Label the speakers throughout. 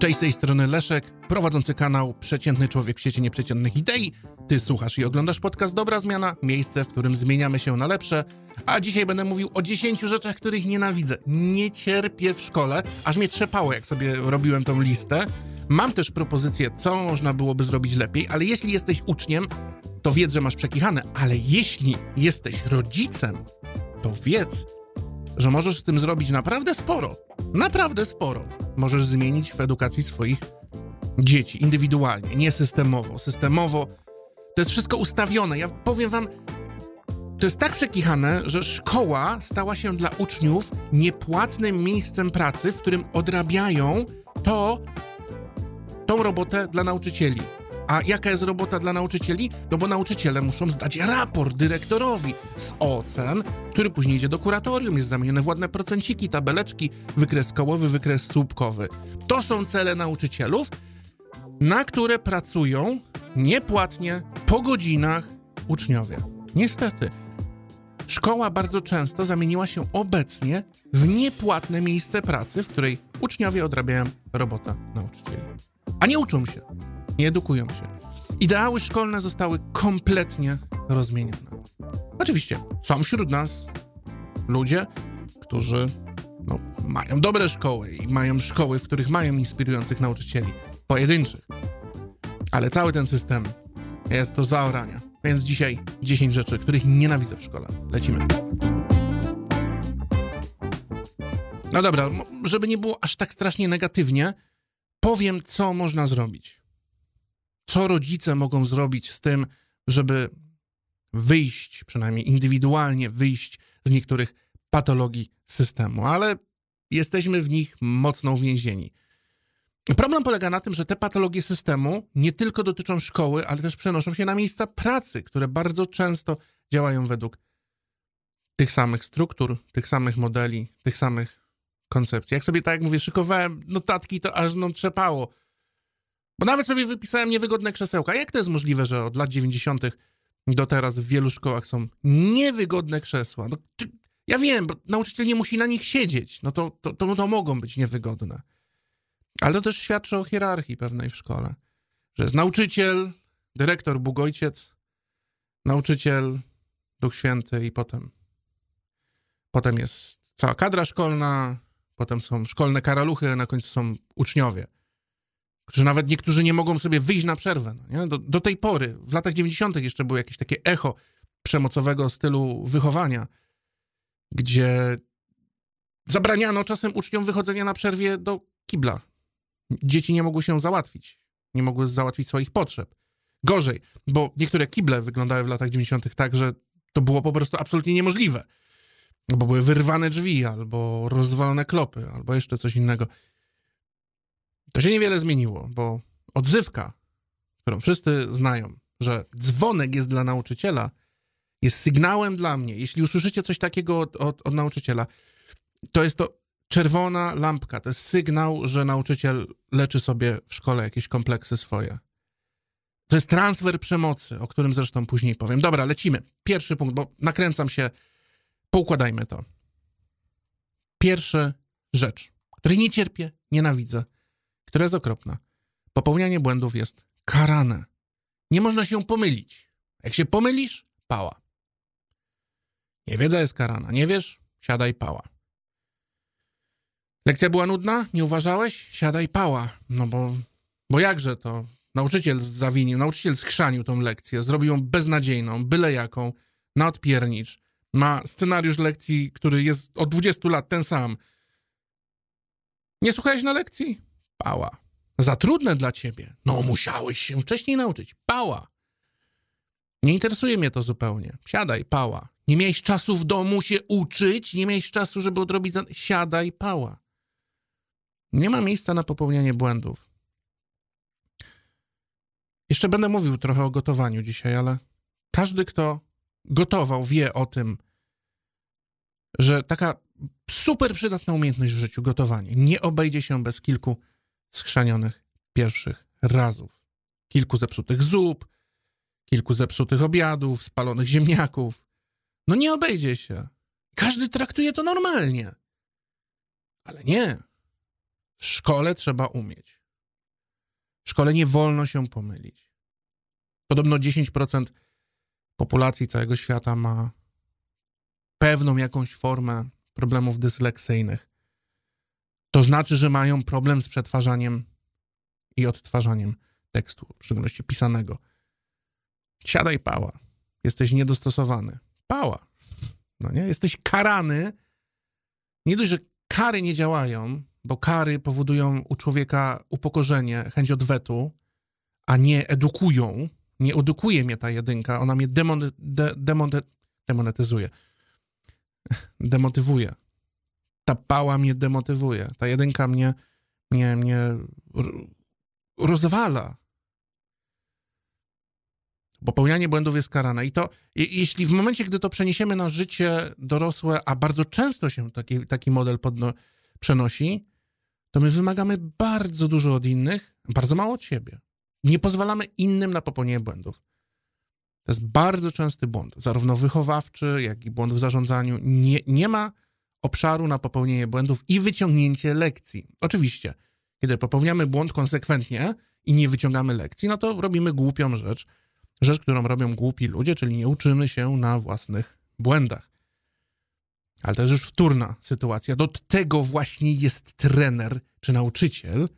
Speaker 1: Cześć, z tej strony Leszek, prowadzący kanał Przeciętny Człowiek w świecie nieprzeciętnych idei. Ty słuchasz i oglądasz podcast Dobra Zmiana, miejsce, w którym zmieniamy się na lepsze. A dzisiaj będę mówił o 10 rzeczach, których nienawidzę. Nie cierpię w szkole, aż mnie trzepało, jak sobie robiłem tą listę. Mam też propozycję, co można byłoby zrobić lepiej, ale jeśli jesteś uczniem, to wiedz, że masz przekichane, ale jeśli jesteś rodzicem, to wiedz, że możesz z tym zrobić naprawdę sporo. Naprawdę sporo. Możesz zmienić w edukacji swoich dzieci indywidualnie, nie systemowo. Systemowo to jest wszystko ustawione. Ja powiem wam, to jest tak przekichane, że szkoła stała się dla uczniów niepłatnym miejscem pracy, w którym odrabiają to, tą robotę dla nauczycieli. A jaka jest robota dla nauczycieli? No bo nauczyciele muszą zdać raport dyrektorowi z ocen, który później idzie do kuratorium, jest zamieniony w ładne procenciki, tabeleczki, wykres kołowy, wykres słupkowy. To są cele nauczycielów, na które pracują niepłatnie po godzinach uczniowie. Niestety, szkoła bardzo często zamieniła się obecnie w niepłatne miejsce pracy, w której uczniowie odrabiają robotę nauczycieli. A nie uczą się nie edukują się. Ideały szkolne zostały kompletnie rozmienione. Oczywiście są wśród nas ludzie, którzy no, mają dobre szkoły i mają szkoły, w których mają inspirujących nauczycieli, pojedynczych. Ale cały ten system jest do zaorania. Więc dzisiaj 10 rzeczy, których nienawidzę w szkole. Lecimy. No dobra, żeby nie było aż tak strasznie negatywnie, powiem, co można zrobić co rodzice mogą zrobić z tym, żeby wyjść, przynajmniej indywidualnie wyjść z niektórych patologii systemu, ale jesteśmy w nich mocno uwięzieni. Problem polega na tym, że te patologie systemu nie tylko dotyczą szkoły, ale też przenoszą się na miejsca pracy, które bardzo często działają według tych samych struktur, tych samych modeli, tych samych koncepcji. Jak sobie tak jak mówię, szykowałem notatki, to aż no trzepało. Bo nawet sobie wypisałem niewygodne krzesełka. Jak to jest możliwe, że od lat 90. do teraz w wielu szkołach są niewygodne krzesła? No, ja wiem, bo nauczyciel nie musi na nich siedzieć. No to, to, to, to mogą być niewygodne. Ale to też świadczy o hierarchii pewnej w szkole. Że jest nauczyciel, dyrektor, Bóg Ojciec, nauczyciel, Duch Święty i potem potem jest cała kadra szkolna, potem są szkolne karaluchy, a na końcu są uczniowie którzy nawet niektórzy nie mogą sobie wyjść na przerwę. No do, do, tej pory, w latach 90. jeszcze było jakieś takie echo przemocowego stylu wychowania, gdzie zabraniano czasem uczniom wychodzenia na przerwie do kibla. Dzieci nie mogły się załatwić, nie mogły załatwić swoich potrzeb. Gorzej, bo niektóre kible wyglądały w latach 90. tak, że to było po prostu absolutnie niemożliwe. Bo były wyrwane drzwi, albo rozwalone klopy, albo jeszcze coś innego. To się niewiele zmieniło, bo odzywka, którą wszyscy znają, że dzwonek jest dla nauczyciela, jest sygnałem dla mnie. Jeśli usłyszycie coś takiego od, od, od nauczyciela, to jest to czerwona lampka, to jest sygnał, że nauczyciel leczy sobie w szkole jakieś kompleksy swoje. To jest transfer przemocy, o którym zresztą później powiem. Dobra, lecimy. Pierwszy punkt, bo nakręcam się. Poukładajmy to. Pierwsza rzecz, której nie cierpię, nienawidzę, która jest okropna. Popełnianie błędów jest karane. Nie można się pomylić. Jak się pomylisz, pała. Niewiedza jest karana. Nie wiesz? Siadaj, pała. Lekcja była nudna? Nie uważałeś? Siadaj, pała. No bo, bo jakże to? Nauczyciel zawinił, nauczyciel schrzanił tą lekcję, zrobił ją beznadziejną, byle jaką, na odpiernicz. Ma scenariusz lekcji, który jest od 20 lat ten sam. Nie słuchałeś na lekcji? Pała. Za trudne dla ciebie. No, musiałeś się wcześniej nauczyć. Pała. Nie interesuje mnie to zupełnie. Siadaj, pała. Nie miałeś czasu w domu się uczyć, nie miałeś czasu, żeby odrobić. Za... Siadaj, pała. Nie ma miejsca na popełnianie błędów. Jeszcze będę mówił trochę o gotowaniu dzisiaj, ale każdy, kto gotował, wie o tym, że taka super przydatna umiejętność w życiu, gotowanie, nie obejdzie się bez kilku schrzanionych pierwszych razów. Kilku zepsutych zup, kilku zepsutych obiadów, spalonych ziemniaków. No nie obejdzie się. Każdy traktuje to normalnie. Ale nie. W szkole trzeba umieć. W szkole nie wolno się pomylić. Podobno 10% populacji całego świata ma pewną jakąś formę problemów dysleksyjnych. To znaczy, że mają problem z przetwarzaniem i odtwarzaniem tekstu, w szczególności pisanego. Siadaj pała. Jesteś niedostosowany. Pała. No nie? Jesteś karany. Nie dość, że kary nie działają, bo kary powodują u człowieka upokorzenie, chęć odwetu, a nie edukują. Nie edukuje mnie ta jedynka, ona mnie demon, de, demon, demonetyzuje. Demotywuje. Ta pała mnie demotywuje. Ta jedynka mnie, mnie, mnie rozwala. Popełnianie błędów jest karane. I to, jeśli w momencie, gdy to przeniesiemy na życie dorosłe, a bardzo często się taki, taki model podno, przenosi, to my wymagamy bardzo dużo od innych, bardzo mało od siebie. Nie pozwalamy innym na popełnienie błędów. To jest bardzo częsty błąd, zarówno wychowawczy, jak i błąd w zarządzaniu. Nie, nie ma obszaru na popełnienie błędów i wyciągnięcie lekcji. Oczywiście, kiedy popełniamy błąd konsekwentnie i nie wyciągamy lekcji, no to robimy głupią rzecz. Rzecz, którą robią głupi ludzie, czyli nie uczymy się na własnych błędach. Ale to jest już wtórna sytuacja. Do tego właśnie jest trener czy nauczyciel,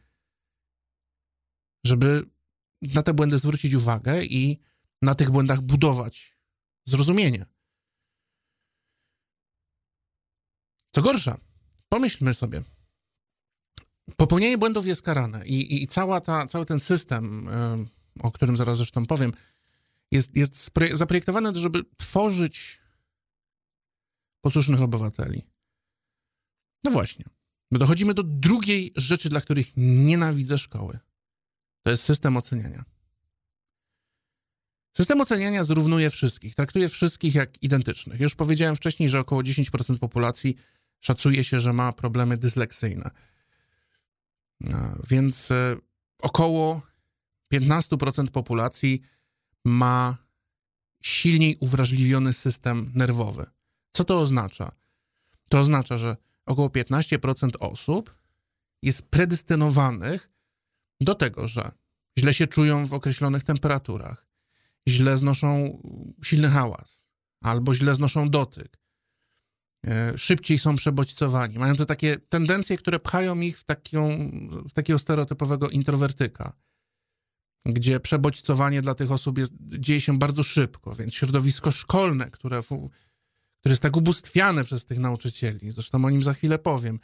Speaker 1: żeby na te błędy zwrócić uwagę i na tych błędach budować zrozumienie. Co gorsza, pomyślmy sobie, popełnienie błędów jest karane i, i, cała ta, cały ten system, o którym zaraz zresztą powiem, jest, jest zaprojektowany, żeby tworzyć posłusznych obywateli. No właśnie. Dochodzimy do drugiej rzeczy, dla których nienawidzę szkoły. To jest system oceniania. System oceniania zrównuje wszystkich, traktuje wszystkich jak identycznych. Już powiedziałem wcześniej, że około 10% populacji szacuje się, że ma problemy dysleksyjne. Więc e, około 15% populacji ma silniej uwrażliwiony system nerwowy. Co to oznacza? To oznacza, że około 15% osób jest predestynowanych do tego, że źle się czują w określonych temperaturach, źle znoszą silny hałas, albo źle znoszą dotyk, szybciej są przebodźcowani. Mają te takie tendencje, które pchają ich w, taką, w takiego stereotypowego introwertyka, gdzie przebodźcowanie dla tych osób jest, dzieje się bardzo szybko, więc środowisko szkolne, które które jest tak ubóstwiane przez tych nauczycieli, zresztą o nim za chwilę powiem,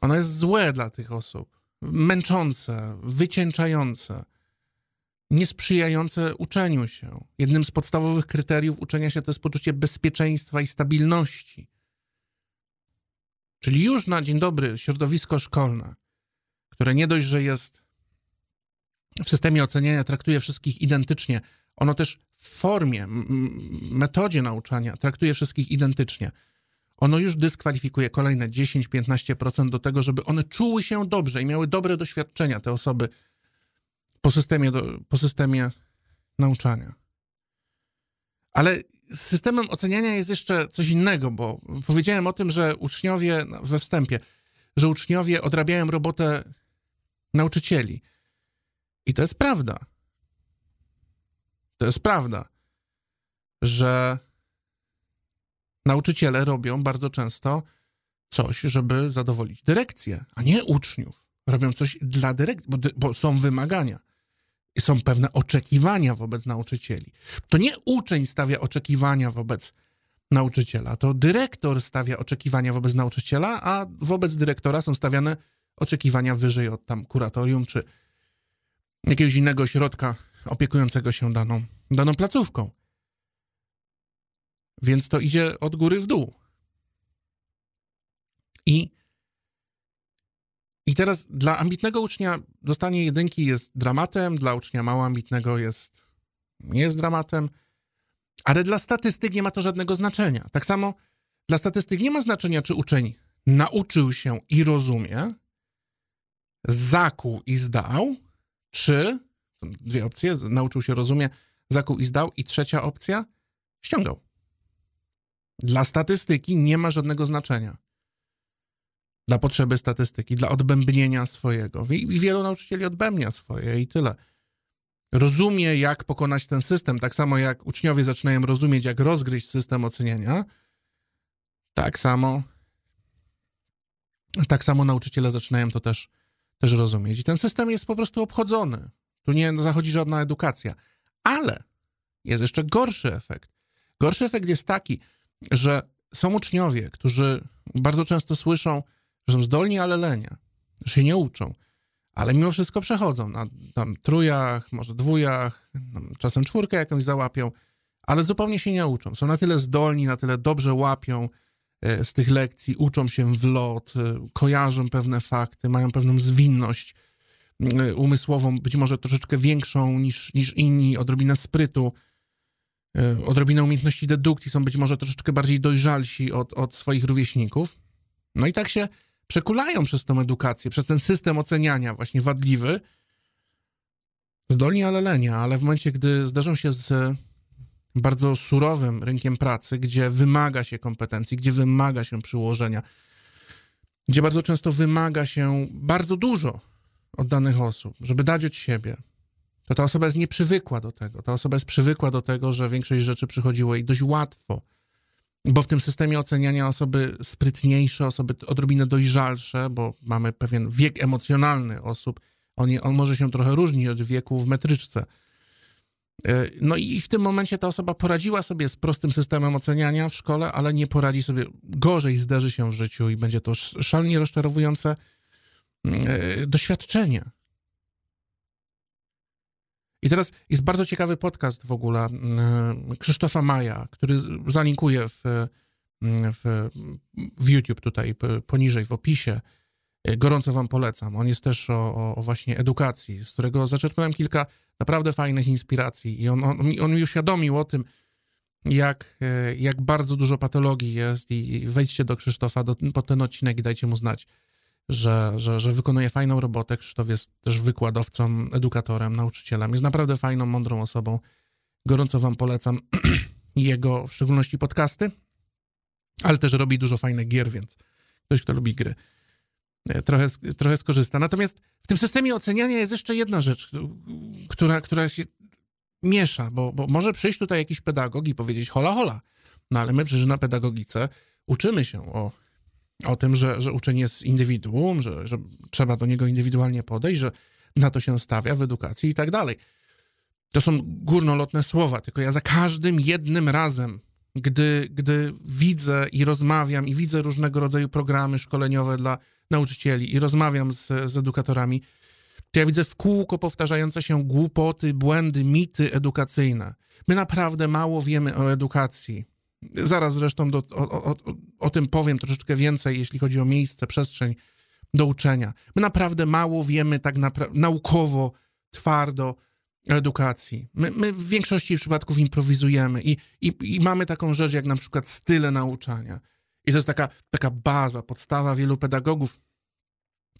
Speaker 1: ono jest złe dla tych osób, męczące, wycieńczające, niesprzyjające uczeniu się. Jednym z podstawowych kryteriów uczenia się to jest poczucie bezpieczeństwa i stabilności. Czyli już na dzień dobry środowisko szkolne, które nie dość, że jest w systemie oceniania, traktuje wszystkich identycznie, ono też w formie, metodzie nauczania traktuje wszystkich identycznie. Ono już dyskwalifikuje kolejne 10-15% do tego, żeby one czuły się dobrze i miały dobre doświadczenia, te osoby po systemie, do, po systemie nauczania. Ale z systemem oceniania jest jeszcze coś innego, bo powiedziałem o tym, że uczniowie no, we wstępie, że uczniowie odrabiają robotę nauczycieli. I to jest prawda. To jest prawda, że nauczyciele robią bardzo często coś, żeby zadowolić dyrekcję, a nie uczniów. Robią coś dla dyrekcji, bo, bo są wymagania. Są pewne oczekiwania wobec nauczycieli. To nie uczeń stawia oczekiwania wobec nauczyciela, to dyrektor stawia oczekiwania wobec nauczyciela, a wobec dyrektora są stawiane oczekiwania wyżej od tam kuratorium czy jakiegoś innego ośrodka opiekującego się daną, daną placówką. Więc to idzie od góry w dół. I, I teraz dla ambitnego ucznia dostanie jedynki jest dramatem, dla ucznia mało ambitnego jest, nie jest dramatem, ale dla statystyk nie ma to żadnego znaczenia. Tak samo dla statystyk nie ma znaczenia, czy uczeń nauczył się i rozumie, zakuł i zdał, czy są dwie opcje. Nauczył się, rozumie, zakuł i zdał. I trzecia opcja, ściągał. Dla statystyki nie ma żadnego znaczenia. Dla potrzeby statystyki, dla odbębnienia swojego. I, wielu nauczycieli odbębnia swoje i tyle. Rozumie, jak pokonać ten system, tak samo jak uczniowie zaczynają rozumieć, jak rozgryźć system oceniania, tak samo tak samo nauczyciele zaczynają to też, też rozumieć. I ten system jest po prostu obchodzony. Tu nie zachodzi żadna edukacja. Ale jest jeszcze gorszy efekt. Gorszy efekt jest taki, że są uczniowie, którzy bardzo często słyszą, że są zdolni, ale lenia, że się nie uczą, ale mimo wszystko przechodzą na tam trójach, może dwójach, czasem czwórkę jakąś załapią, ale zupełnie się nie uczą. Są na tyle zdolni, na tyle dobrze łapią e, z tych lekcji, uczą się w lot, e, kojarzą pewne fakty, mają pewną zwinność e, umysłową, być może troszeczkę większą niż, niż inni, odrobinę sprytu, odrobinę umiejętności dedukcji, są być może troszeczkę bardziej dojrzalsi od, od swoich rówieśników. No i tak się przekulają przez tą edukację, przez ten system oceniania właśnie wadliwy, zdolni, ale lenia, ale w momencie, gdy zdarzą się z bardzo surowym rynkiem pracy, gdzie wymaga się kompetencji, gdzie wymaga się przyłożenia, gdzie bardzo często wymaga się bardzo dużo od danych osób, żeby dać od siebie, to ta osoba jest nieprzywykła do tego. Ta osoba jest przywykła do tego, że większość rzeczy przychodziło jej dość łatwo bo w tym systemie oceniania osoby sprytniejsze, osoby odrobinę dojrzalsze, bo mamy pewien wiek emocjonalny osób, on, on może się trochę różnić od wieku w metryczce. E, no i w tym momencie ta osoba poradziła sobie z prostym systemem oceniania w szkole, ale nie poradzi sobie, gorzej zderzy się w życiu i będzie to szalnie rozczarowujące e, doświadczenie. I teraz jest bardzo ciekawy podcast w ogóle mm, Krzysztofa Maja, który zalinkuję w, mm, w, w YouTube tutaj poniżej w opisie. Gorąco wam polecam. On jest też o, o właśnie edukacji, z którego zaczerpnąłem kilka naprawdę fajnych inspiracji i on, on, on mi uświadomił o tym, jak, jak bardzo dużo patologii jest i wejdźcie do Krzysztofa do, pod ten odcinek i dajcie mu znać że, że, że wykonuje fajną robotę. Krzysztof jest też wykładowcą, edukatorem, nauczycielem. Jest naprawdę fajną, mądrą osobą. Gorąco wam polecam jego, w szczególności podcasty, ale też robi dużo fajnych gier, więc ktoś, kto lubi gry, e, trochę, trochę skorzysta. Natomiast w tym systemie oceniania jest jeszcze jedna rzecz, która, która się miesza, bo, bo może przyjść tutaj jakiś pedagog i powiedzieć hola, hola, no ale my przecież na pedagogice uczymy się o o tym, że, że uczeń jest indywiduum, że, że trzeba do niego indywidualnie podejść, że na to się stawia w edukacji i tak dalej. To są górnolotne słowa, tylko ja za każdym jednym razem, gdy, gdy widzę i rozmawiam i widzę różnego rodzaju programy szkoleniowe dla nauczycieli i rozmawiam z, z edukatorami, to ja widzę w kółko powtarzające się głupoty, błędy, mity edukacyjne. My naprawdę mało wiemy o edukacji. Zaraz zresztą do, o, o, o tym powiem troszeczkę więcej, jeśli chodzi o miejsce, przestrzeń do uczenia. My naprawdę mało wiemy tak naukowo, twardo edukacji. My, my, w większości przypadków improwizujemy i, i, i mamy taką rzecz jak na przykład style nauczania. I to jest taka, taka baza, podstawa wielu pedagogów.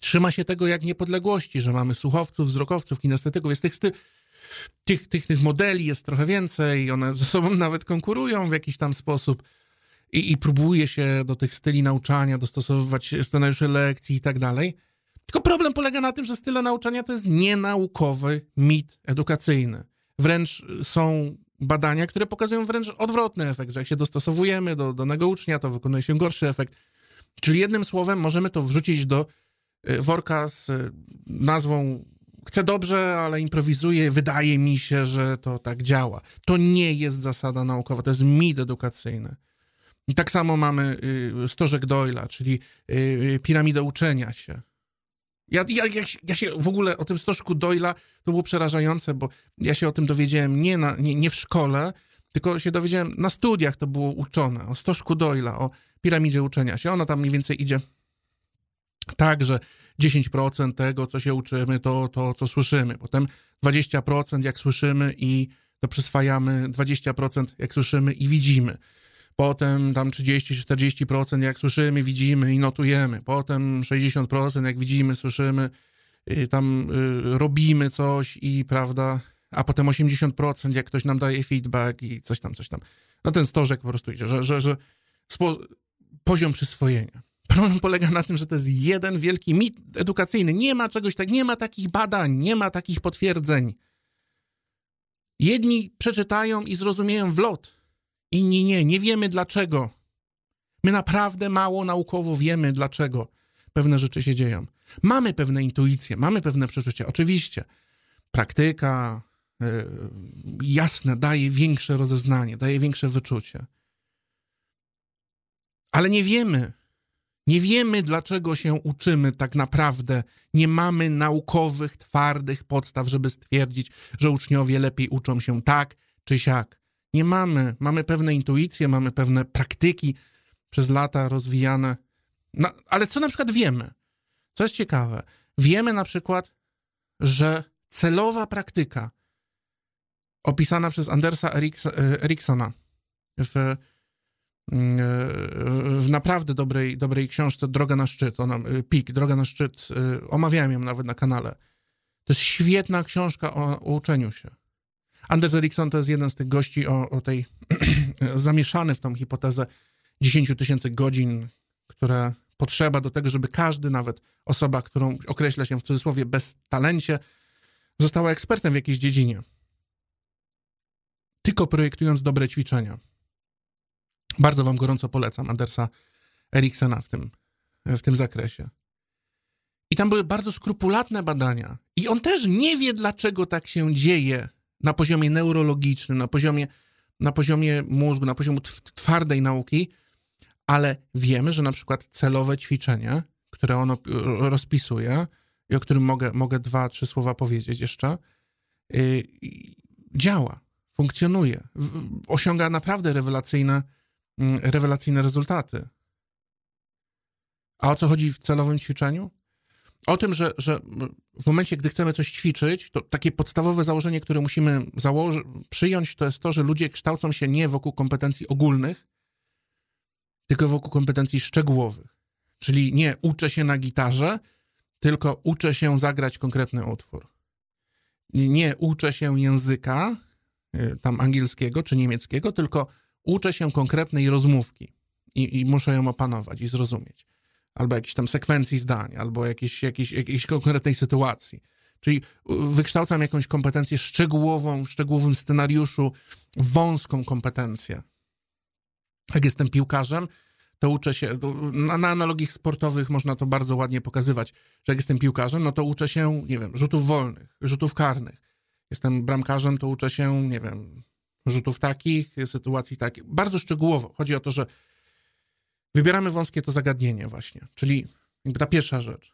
Speaker 1: Trzyma się tego jak niepodległości, że mamy słuchowców, wzrokowców, kinestetyków. Jest tych, styl, tych, tych, tych modeli jest trochę więcej, one ze sobą nawet konkurują w jakiś tam sposób i, i próbuje się do tych styli nauczania dostosowywać scenariusze lekcji i tak dalej. Tylko problem polega na tym, że style nauczania to jest nienaukowy mit edukacyjny. Wręcz są badania, które pokazują wręcz odwrotny efekt, że jak się dostosowujemy do danego ucznia, to wykonuje się gorszy efekt. Czyli jednym słowem możemy to wrzucić do y, worka z y, nazwą chcę dobrze, ale improwizuję, wydaje mi się, że to tak działa. To nie jest zasada naukowa, to jest mit edukacyjny. I tak samo mamy y, stożek Doyla, czyli y, y, piramidę uczenia się. Ja, ja, ja, się w ogóle o tym stożku Doyla to było przerażające, bo ja się o tym dowiedziałem nie, na, nie, nie w szkole, tylko się dowiedziałem na studiach to było uczone, o stożku Doyla, o piramidzie uczenia się. Ona tam mniej więcej idzie tak, że 10% tego, co się uczymy, to, to co słyszymy. Potem 20% jak słyszymy i to przyswajamy, 20% jak słyszymy i widzimy. Potem tam 30-40% jak słyszymy, widzimy i notujemy. Potem 60% jak widzimy, słyszymy, tam y, robimy coś i prawda, a potem 80% jak ktoś nam daje feedback i coś tam, coś tam. No ten stożek po prostu idzie, że, że, że spo, poziom przyswojenia. Problem polega na tym, że to jest jeden wielki mit edukacyjny. Nie ma czegoś tak, nie ma takich badań, nie ma takich potwierdzeń. Jedni przeczytają i zrozumieją w lot, inni nie. Nie wiemy dlaczego. My naprawdę mało naukowo wiemy, dlaczego pewne rzeczy się dzieją. Mamy pewne intuicje, mamy pewne przeczucia. Oczywiście praktyka yy, jasne daje większe rozeznanie, daje większe wyczucie. Ale nie wiemy, nie wiemy, dlaczego się uczymy tak naprawdę. Nie mamy naukowych, twardych podstaw, żeby stwierdzić, że uczniowie lepiej uczą się tak czy siak. Nie mamy. Mamy pewne intuicje, mamy pewne praktyki przez lata rozwijane. No, ale co na przykład wiemy? Co jest ciekawe, wiemy na przykład, że celowa praktyka opisana przez Andersa Eriksona w e, w naprawdę dobrej, dobrej książce Droga na szczyt, ona, e, PIK, Droga na szczyt, e, omawiałem ją nawet na kanale. To jest świetna książka o, o uczeniu się. Anders Ericsson to jest jeden z tych gości o, o tej, zamieszany w tą hipotezę 10 tysięcy godzin, które potrzeba do tego, żeby każdy, nawet osoba, którą określa się w cudzysłowie bez talencie, została ekspertem w jakiejś dziedzinie. Tylko projektując dobre ćwiczenia. Bardzo wam gorąco polecam Andersa Eriksena w tym, w tym zakresie. I tam były bardzo skrupulatne badania. I on też nie wie, dlaczego tak się dzieje na poziomie neurologicznym, na poziomie, na poziomie mózgu, na poziomie twardej nauki, ale wiemy, że na przykład celowe ćwiczenie, które on rozpisuje i o którym mogę, mogę dwa, trzy słowa powiedzieć jeszcze, yy, działa, funkcjonuje, osiąga naprawdę rewelacyjne rewelacyjne rezultaty. A o co chodzi w celowym ćwiczeniu? O tym, że, że w momencie, gdy chcemy coś ćwiczyć, to takie podstawowe założenie, które musimy założy, przyjąć, to jest to, że ludzie kształcą się nie wokół kompetencji ogólnych, tylko wokół kompetencji szczegółowych. Czyli nie uczę się na gitarze, tylko uczę się zagrać konkretny utwór. Nie uczę się języka, y, tam angielskiego czy niemieckiego, tylko uczę się konkretnej rozmówki i, i muszę ją opanować i zrozumieć. Albo jakiejś tam sekwencji zdań, albo jakiejś, jakiejś, jakiejś konkretnej sytuacji. Czyli wykształcam jakąś kompetencję szczegółową, w szczegółowym scenariuszu, wąską kompetencję. Jak jestem piłkarzem, to uczę się, na, na analogiach sportowych można to bardzo ładnie pokazywać, że jak jestem piłkarzem, no to uczę się, nie wiem, rzutów wolnych, rzutów karnych. Jestem bramkarzem, to uczę się, nie wiem, rzutów takich, sytuacji takich. Bardzo szczegółowo. Chodzi o to, że wybieramy wąskie to zagadnienie właśnie. Czyli jakby ta pierwsza rzecz.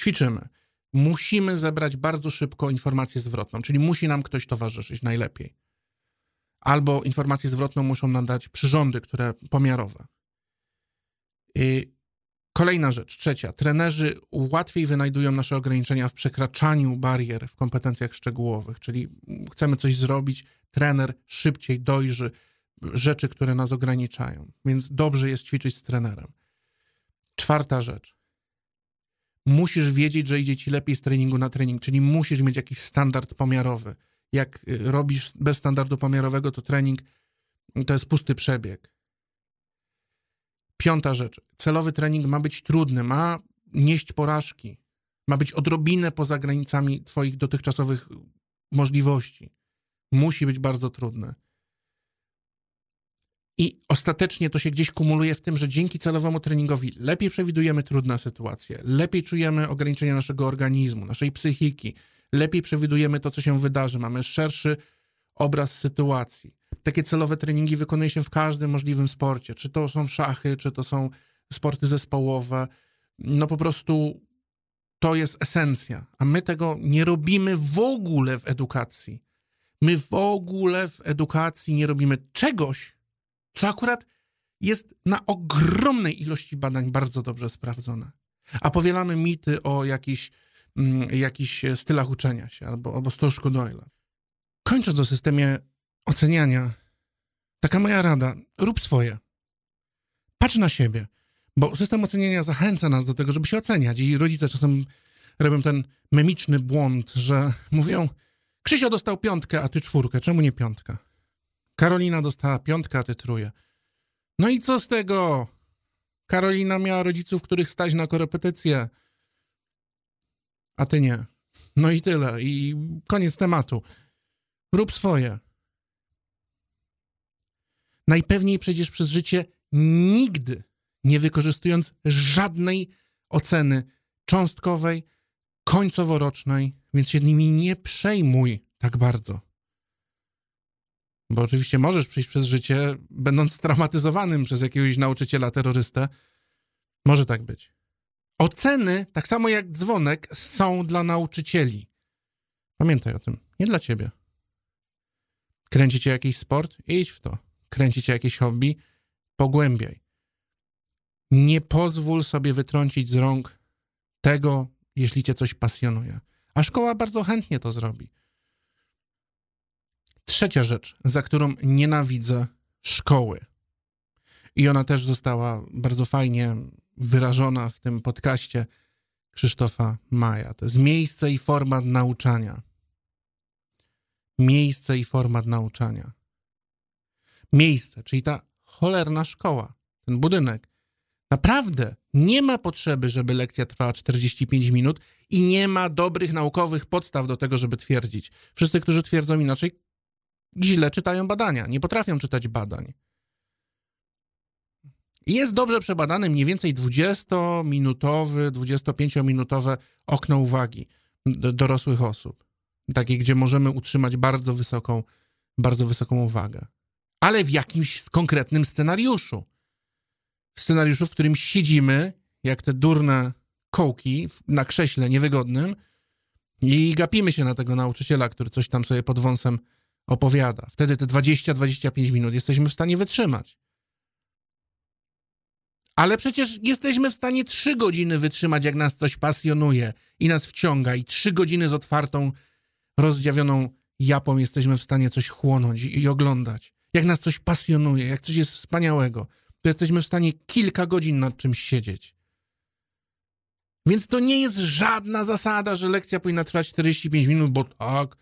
Speaker 1: Ćwiczymy. Musimy zebrać bardzo szybko informację zwrotną, czyli musi nam ktoś towarzyszyć najlepiej. Albo informację zwrotną muszą nam dać przyrządy, które pomiarowe. I kolejna rzecz, trzecia. Trenerzy łatwiej wynajdują nasze ograniczenia w przekraczaniu barier w kompetencjach szczegółowych, czyli chcemy coś zrobić, trener szybciej dojrzy rzeczy, które nas ograniczają. Więc dobrze jest ćwiczyć z trenerem. Czwarta rzecz. Musisz wiedzieć, że idzie ci lepiej z treningu na trening, czyli musisz mieć jakiś standard pomiarowy. Jak y, robisz bez standardu pomiarowego, to trening to jest pusty przebieg. Piąta rzecz. Celowy trening ma być trudny, ma nieść porażki, ma być odrobinę poza granicami Twoich dotychczasowych możliwości musi być bardzo trudne. I ostatecznie to się gdzieś kumuluje w tym, że dzięki celowemu treningowi lepiej przewidujemy trudne sytuacje, lepiej czujemy ograniczenia naszego organizmu, naszej psychiki, lepiej przewidujemy to, co się wydarzy, mamy szerszy obraz sytuacji. Takie celowe treningi wykonuje się w każdym możliwym sporcie, czy to są szachy, czy to są sporty zespołowe. No po prostu to jest esencja, a my tego nie robimy w ogóle w edukacji. My w ogóle w edukacji nie robimy czegoś, co akurat jest na ogromnej ilości badań bardzo dobrze sprawdzone. A powielamy mity o jakichś, mm, stylach uczenia się albo o stożku Doyle'a. Kończąc o systemie oceniania, taka moja rada, rób swoje. Patrz na siebie, bo system oceniania zachęca nas do tego, żeby się oceniać i rodzice czasem robią ten memiczny błąd, że mówią, Krzysio dostał piątkę, a ty czwórkę. Czemu nie piątka? Karolina dostała piątkę, a ty truje. No i co z tego? Karolina miała rodziców, których stać na korepetycje, a ty nie. No i tyle. I koniec tematu. Rób swoje. Najpewniej przejdziesz przez życie nigdy nie wykorzystując żadnej oceny cząstkowej, końcoworocznej, więc się nimi nie przejmuj tak bardzo. Bo oczywiście możesz przejść przez życie, będąc traumatyzowanym przez jakiegoś nauczyciela terrorystę. Może tak być. Oceny, tak samo jak dzwonek, są dla nauczycieli. Pamiętaj o tym. Nie dla ciebie. Kręci cię jakiś sport? Idź w to. Kręci cię jakieś hobby? Pogłębiaj. Nie pozwól sobie wytrącić z rąk tego, jeśli cię coś pasjonuje. A szkoła bardzo chętnie to zrobi. Trzecia rzecz, za którą nienawidzę szkoły. I ona też została bardzo fajnie wyrażona w tym podcaście Krzysztofa Maja. To jest miejsce i format nauczania. Miejsce i format nauczania. Miejsce, czyli ta cholerna szkoła, ten budynek. Naprawdę nie ma potrzeby, żeby lekcja trwała 45 minut i nie ma dobrych naukowych podstaw do tego, żeby twierdzić. Wszyscy, którzy twierdzą inaczej, źle czytają badania, nie potrafią czytać badań. Jest dobrze przebadane mniej więcej 20-minutowy, 25-minutowe okno uwagi dorosłych osób. Takie, gdzie możemy utrzymać bardzo wysoką, bardzo wysoką uwagę. Ale w jakimś konkretnym scenariuszu. Scenariuszu, w którym siedzimy, jak te durne kołki na krześle niewygodnym i gapimy się na tego nauczyciela, który coś tam sobie pod wąsem opowiada. Wtedy te 20-25 minut jesteśmy w stanie wytrzymać. Ale przecież jesteśmy w stanie 3 godziny wytrzymać, jak nas coś pasjonuje i nas wciąga, i 3 godziny z otwartą, rozdziawioną japą jesteśmy w stanie coś chłonąć i, i oglądać. Jak nas coś pasjonuje, jak coś jest wspaniałego, to jesteśmy w stanie kilka godzin nad czymś siedzieć. Więc to nie jest żadna zasada, że lekcja powinna trwać 45 minut, bo tak,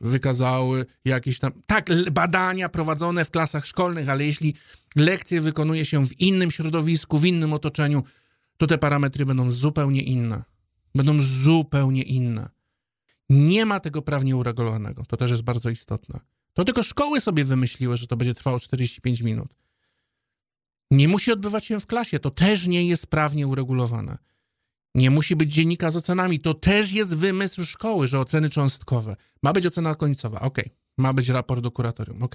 Speaker 1: wykazały jakieś tam, tak, badania prowadzone w klasach szkolnych, ale jeśli lekcje wykonuje się w innym środowisku, w innym otoczeniu, to te parametry będą zupełnie inne. Będą zupełnie inne. Nie ma tego prawnie uregulowanego. To też jest bardzo istotne. To tylko szkoły sobie wymyśliły, że to będzie trwało 45 minut. Nie musi odbywać się w klasie. To też nie jest prawnie uregulowane. Nie musi być dziennika z ocenami. To też jest wymysł szkoły, że oceny cząstkowe. Ma być ocena końcowa, ok. Ma być raport do kuratorium, ok.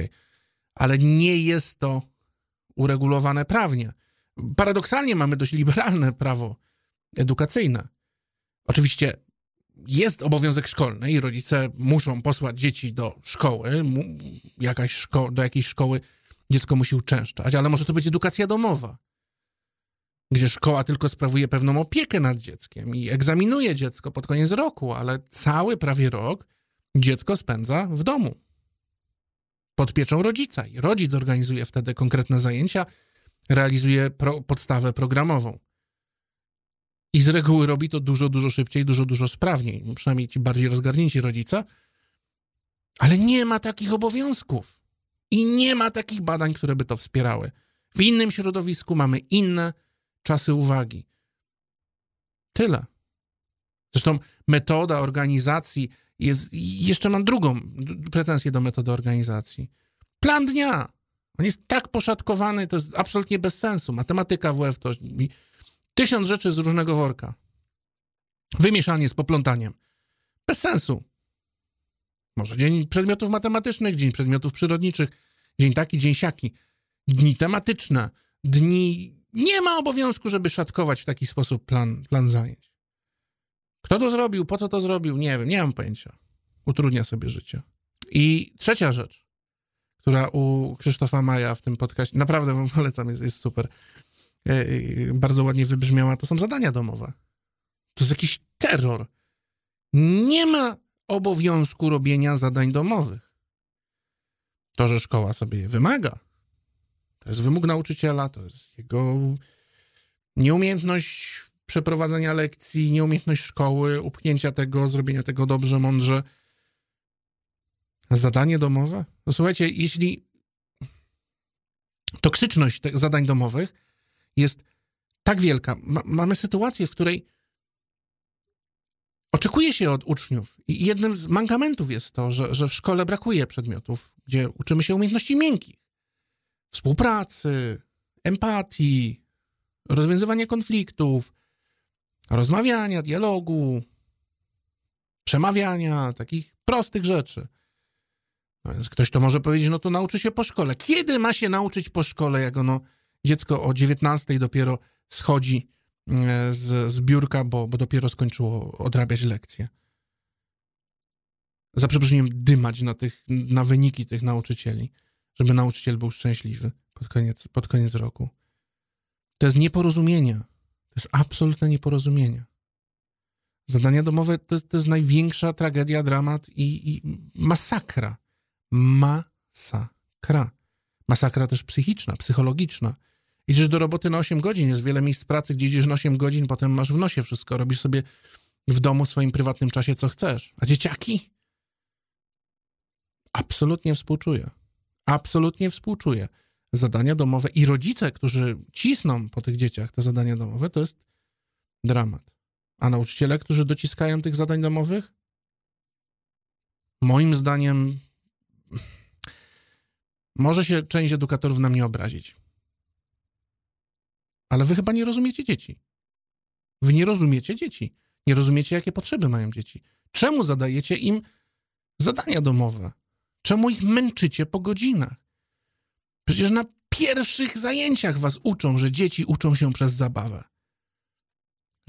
Speaker 1: Ale nie jest to uregulowane prawnie. Paradoksalnie mamy dość liberalne prawo edukacyjne. Oczywiście jest obowiązek szkolny i rodzice muszą posłać dzieci do szkoły, jakaś szko do jakiejś szkoły dziecko musi uczęszczać, ale może to być edukacja domowa gdzie szkoła tylko sprawuje pewną opiekę nad dzieckiem i egzaminuje dziecko pod koniec roku, ale cały prawie rok dziecko spędza w domu. Pod pieczą rodzica i rodzic organizuje wtedy konkretne zajęcia, realizuje pro, podstawę programową. I z reguły robi to dużo, dużo szybciej, dużo, dużo sprawniej. Przynajmniej ci bardziej rozgarnięci rodzice. Ale nie ma takich obowiązków. I nie ma takich badań, które by to wspierały. W innym środowisku mamy inne czasy uwagi. Tyle. Zresztą metoda organizacji jest. Jeszcze mam drugą pretensję do metody organizacji. Plan dnia. On jest tak poszatkowany, to jest absolutnie bez sensu. Matematyka WF to tysiąc rzeczy z różnego worka. Wymieszanie z poplątaniem. Bez sensu. Może dzień przedmiotów matematycznych, dzień przedmiotów przyrodniczych, dzień taki, dzień siaki. Dni tematyczne, dni nie ma obowiązku, żeby szatkować w taki sposób plan, plan zajęć. Kto to zrobił, po co to zrobił, nie wiem, nie mam pojęcia. Utrudnia sobie życie. I trzecia rzecz, która u Krzysztofa Maja w tym podcaście, naprawdę wam polecam, jest, jest super, e, e, bardzo ładnie wybrzmiała, to są zadania domowe. To jest jakiś terror. Nie ma obowiązku robienia zadań domowych. To, że szkoła sobie je wymaga, to jest wymóg nauczyciela, to jest jego nieumiejętność przeprowadzenia lekcji, nieumiejętność szkoły, upchnięcia tego, zrobienia tego dobrze, mądrze. Zadanie domowe? No słuchajcie, jeśli toksyczność zadań domowych jest tak wielka. Ma, mamy sytuację, w której oczekuje się od uczniów i jednym z mankamentów jest to, że, że w szkole brakuje przedmiotów, gdzie uczymy się umiejętności miękkich, współpracy, empatii, rozwiązywania konfliktów, rozmawiania, dialogu, przemawiania, takich prostych rzeczy. No więc ktoś to może powiedzieć, no to nauczy się po szkole. Kiedy ma się nauczyć po szkole, jak ono dziecko o 19 dopiero schodzi z, z biurka, bo, bo dopiero skończyło odrabiać lekcje? Za przeproszeniem dymać na, tych, na wyniki tych nauczycieli, żeby nauczyciel był szczęśliwy pod koniec, pod koniec roku. To jest nieporozumienie. To jest absolutne nieporozumienie. Zadania domowe to jest, to jest największa tragedia, dramat i, i masakra. Masakra. Masakra też psychiczna, psychologiczna. Idziesz do roboty na 8 godzin, jest wiele miejsc pracy, gdzie idziesz na 8 godzin, potem masz w nosie wszystko, robisz sobie w domu, w swoim prywatnym czasie, co chcesz. A dzieciaki? Absolutnie współczuję. Absolutnie współczuję. Zadania domowe i rodzice, którzy cisną po tych dzieciach te zadania domowe, to jest dramat. A nauczyciele, którzy dociskają tych zadań domowych? Moim zdaniem może się część edukatorów na mnie obrazić. Ale wy chyba nie rozumiecie dzieci. Wy nie rozumiecie dzieci. Nie rozumiecie, jakie potrzeby mają dzieci. Czemu zadajecie im zadania domowe? Czemu ich męczycie po godzinach? Przecież na pierwszych zajęciach was uczą, że dzieci uczą się przez zabawę.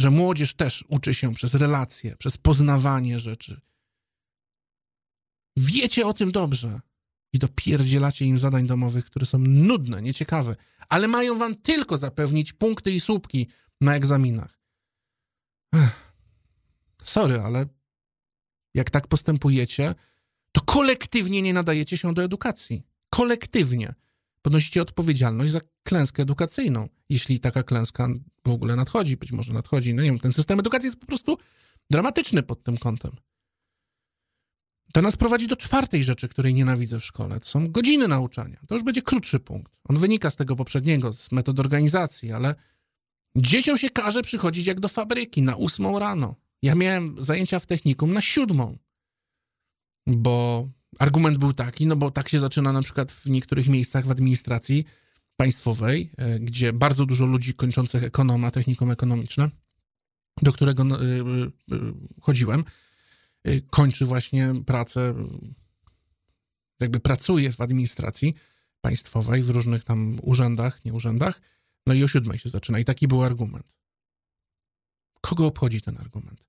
Speaker 1: Że młodzież też uczy się przez relacje, przez poznawanie rzeczy. Wiecie o tym dobrze i dopierdzielacie im zadań domowych, które są nudne, nieciekawe, ale mają wam tylko zapewnić punkty i słupki na egzaminach. Ech. Sorry, ale jak tak postępujecie, to kolektywnie nie nadajecie się do edukacji. Kolektywnie. Ponosicie odpowiedzialność za klęskę edukacyjną, jeśli taka klęska w ogóle nadchodzi, być może nadchodzi. No nie wiem, ten system edukacji jest po prostu dramatyczny pod tym kątem. To nas prowadzi do czwartej rzeczy, której nienawidzę w szkole. To są godziny nauczania. To już będzie krótszy punkt. On wynika z tego poprzedniego, z metod organizacji, ale dzieciom się każe przychodzić jak do fabryki na ósmą rano. Ja miałem zajęcia w technikum na siódmą, bo argument był taki, no bo tak się zaczyna na przykład w niektórych miejscach w administracji państwowej, e, gdzie bardzo dużo ludzi kończących ekonoma, technikum ekonomiczne, do którego no, e, e, chodziłem, kończy właśnie pracę, jakby pracuje w administracji państwowej, w różnych tam urzędach, nie urzędach, no i o siódmej się zaczyna. I taki był argument. Kogo obchodzi ten argument?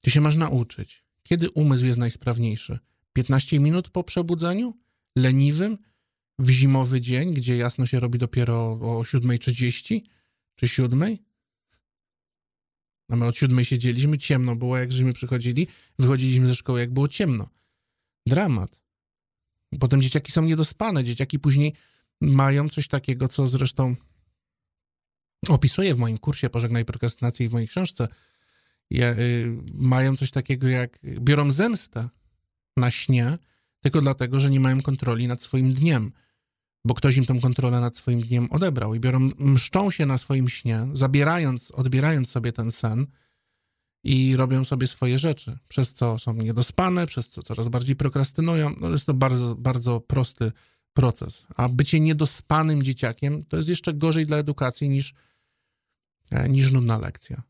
Speaker 1: Ty się masz nauczyć, kiedy umysł jest najsprawniejszy. 15 minut po przebudzeniu? Leniwym? W zimowy dzień, gdzie jasno się robi dopiero o 7.30 czy 7? A my od 7 siedzieliśmy, ciemno było, jak żeśmy przychodzili, wychodziliśmy ze szkoły, jak było ciemno. Dramat. Potem dzieciaki są niedospane, dzieciaki później mają coś takiego, co zresztą opisuję w moim kursie Pożegnaj prokrastynacji w mojej książce. Ja, y, mają coś takiego jak, biorą zemstę na śnie, tylko dlatego, że nie mają kontroli nad swoim dniem, bo ktoś im tą kontrolę nad swoim dniem odebrał i biorą, mszczą się na swoim śnie, zabierając, odbierając sobie ten sen i robią sobie swoje rzeczy, przez co są niedospane, przez co coraz bardziej prokrastynują. No jest to bardzo, bardzo prosty proces. A bycie niedospanym dzieciakiem to jest jeszcze gorzej dla edukacji niż, e, niż nudna lekcja,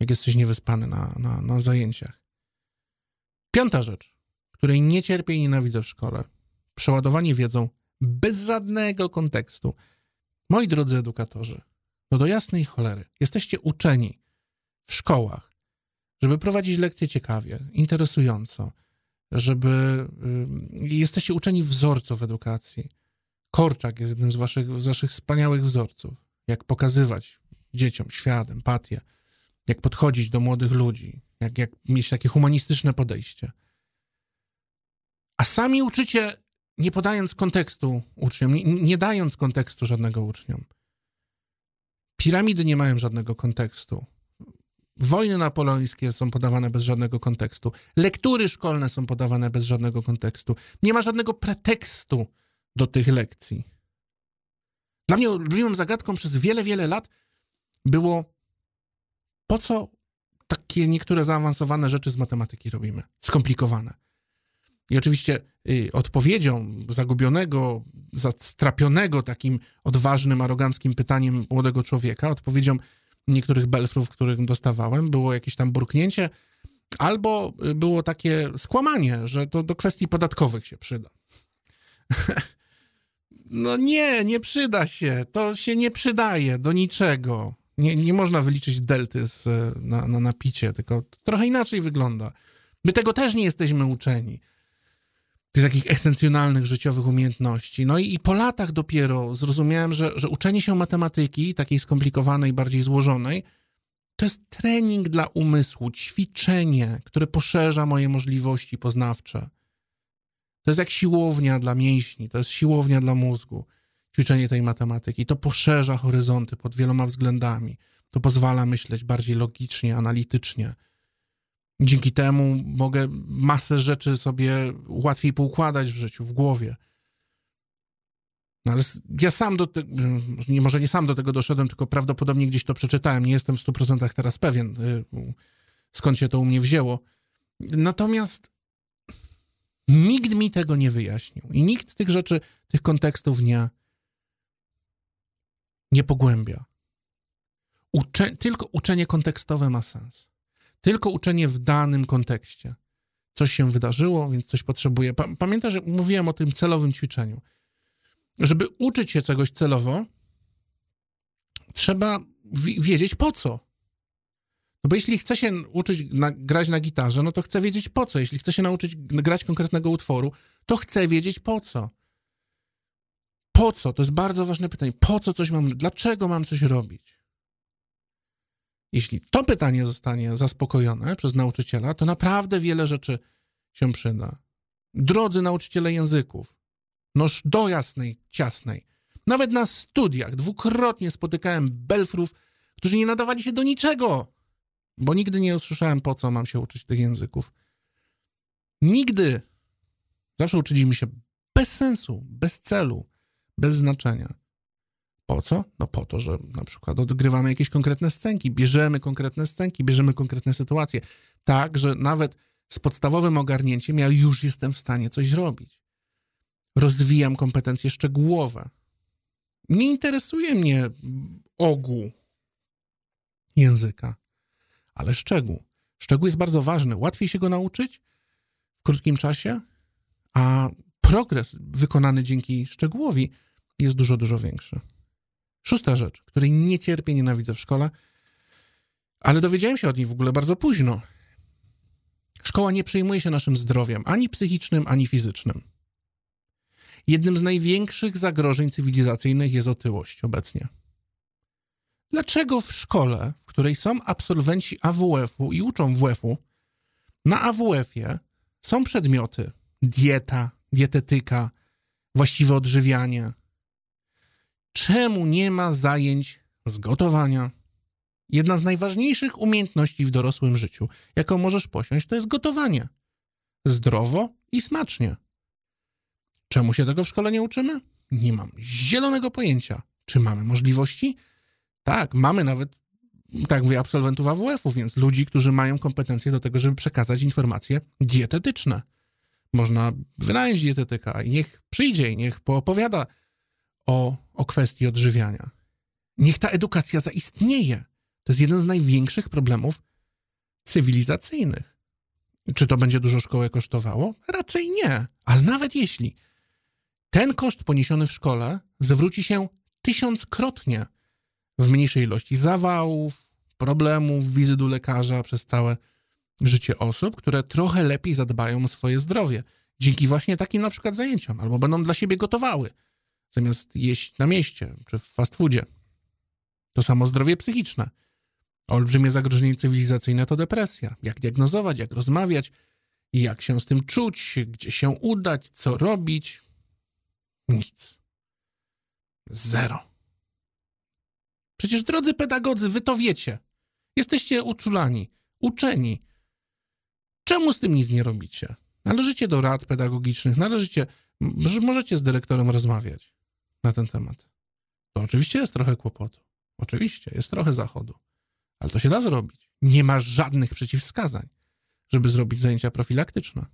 Speaker 1: jak jesteś niewyspany na, na, na zajęciach. Piąta rzecz której nie cierpię i nienawidzę w szkole. Przeładowanie wiedzą bez żadnego kontekstu. Moi drodzy edukatorzy, no do jasnej cholery, jesteście uczeni w szkołach, żeby prowadzić lekcje ciekawie, interesująco, żeby y, jesteście uczeni wzorców edukacji. Korczak jest jednym z waszych, z waszych wspaniałych wzorców. Jak pokazywać dzieciom świat, empatię, jak podchodzić do młodych ludzi, jak, jak mieć takie humanistyczne podejście a sami uczycie, nie podając kontekstu uczniom, nie, nie dając kontekstu żadnego uczniom. Piramidy nie mają żadnego kontekstu. Wojny napoleońskie są podawane bez żadnego kontekstu. Lektury szkolne są podawane bez żadnego kontekstu. Nie ma żadnego pretekstu do tych lekcji. Dla mnie olbrzymią zagadką przez wiele, wiele lat było po co takie niektóre zaawansowane rzeczy z matematyki robimy, skomplikowane. I oczywiście y, odpowiedzią zagubionego, zastrapionego takim odważnym, aroganckim pytaniem młodego człowieka, odpowiedzią niektórych belfrów, których dostawałem, było jakieś tam burknięcie, albo y, było takie skłamanie, że to do kwestii podatkowych się przyda. no nie, nie przyda się. To się nie przydaje do niczego. Nie, nie można wyliczyć delty z, na, na napicie, tylko trochę inaczej wygląda. My tego też nie jesteśmy uczeni. Tych takich esencjonalnych życiowych umiejętności. No i, i po latach dopiero zrozumiałem, że, że uczenie się matematyki, takiej skomplikowanej, bardziej złożonej, to jest trening dla umysłu, ćwiczenie, które poszerza moje możliwości poznawcze. To jest jak siłownia dla mięśni, to jest siłownia dla mózgu ćwiczenie tej matematyki. To poszerza horyzonty pod wieloma względami. To pozwala myśleć bardziej logicznie, analitycznie. Dzięki temu mogę masę rzeczy sobie łatwiej poukładać w życiu, w głowie. No ale ja sam do tego, może nie sam do tego doszedłem, tylko prawdopodobnie gdzieś to przeczytałem. Nie jestem w 100% teraz pewien, y, skąd się to u mnie wzięło. Natomiast nikt mi tego nie wyjaśnił i nikt tych rzeczy, tych kontekstów nie, nie pogłębia. Ucze tylko uczenie kontekstowe ma sens. Tylko uczenie w danym kontekście. Coś się wydarzyło, więc coś potrzebuje. Pa pamiętasz, że mówiłem o tym celowym ćwiczeniu. Żeby uczyć się czegoś celowo, trzeba wiedzieć po co. No bo jeśli chce się uczyć na, grać na gitarze, no to chce wiedzieć po co. Jeśli chce się nauczyć grać konkretnego utworu, to chce wiedzieć po co. Po co? To jest bardzo ważne pytanie. Po co coś mam, dlaczego mam coś robić? Jeśli to pytanie zostanie zaspokojone przez nauczyciela, to naprawdę wiele rzeczy się przyda. Drodzy nauczyciele języków, noż do jasnej, ciasnej. Nawet na studiach dwukrotnie spotykałem belfrów, którzy nie nadawali się do niczego, bo nigdy nie usłyszałem, po co mam się uczyć tych języków. Nigdy. Zawsze uczyliśmy się bez sensu, bez celu bez znaczenia. Po co? No po to, że na przykład odgrywamy jakieś konkretne scenki, bierzemy konkretne scenki, bierzemy konkretne sytuacje. Tak, że nawet z podstawowym ogarnięciem ja już jestem w stanie coś zrobić. Rozwijam kompetencje szczegółowe. Nie interesuje mnie ogół języka, ale szczegół. Szczegół jest bardzo ważny. Łatwiej się go nauczyć w krótkim czasie, a progres wykonany dzięki szczegółowi jest dużo, dużo większy. Szósta rzecz, której nie cierpię, nienawidzę w szkole, ale dowiedziałem się od niej w ogóle bardzo późno. Szkoła nie przejmuje się naszym zdrowiem, ani psychicznym, ani fizycznym. Jednym z największych zagrożeń cywilizacyjnych jest otyłość obecnie. Dlaczego w szkole, w której są absolwenci AWF-u i uczą WF-u, na AWF-ie są przedmioty dieta, dietetyka, właściwe odżywianie, Czemu nie ma zajęć z gotowania? Jedna z najważniejszych umiejętności w dorosłym życiu, jaką możesz posiąść, to jest gotowanie. Zdrowo i smacznie. Czemu się tego w szkole nie uczymy? Nie mam zielonego pojęcia. Czy mamy możliwości? Tak, mamy nawet, tak mówię, absolwentów AWF-u, więc ludzi, którzy mają kompetencje do tego, żeby przekazać informacje dietetyczne. Można wynająć dietetyka i niech przyjdzie i niech poopowiada o, o kwestii odżywiania. Niech ta edukacja zaistnieje. To jest jeden z największych problemów cywilizacyjnych. Czy to będzie dużo szkołę kosztowało? Raczej nie. Ale nawet jeśli ten koszt poniesiony w szkole zwróci się tysiąckrotnie w mniejszej ilości zawałów, problemów, wizyt u lekarza przez całe życie osób, które trochę lepiej zadbają o swoje zdrowie. Dzięki właśnie takim na przykład zajęciom, albo będą dla siebie gotowały, zamiast jeść na mieście czy w fast foodzie. To samo zdrowie psychiczne. Olbrzymie zagrożenie cywilizacyjne to depresja. Jak diagnozować, jak rozmawiać, jak się z tym czuć, gdzie się udać, co robić? Nic. Zero. Przecież, drodzy pedagodzy, wy to wiecie. Jesteście uczulani, uczeni. Czemu z tym nic nie robicie? Należycie do rad pedagogicznych, należycie, możecie z dyrektorem rozmawiać na ten temat. To oczywiście jest trochę kłopotu. Oczywiście, jest trochę zachodu, ale to się da zrobić. Nie ma żadnych przeciwwskazań, żeby zrobić zajęcia profilaktyczne.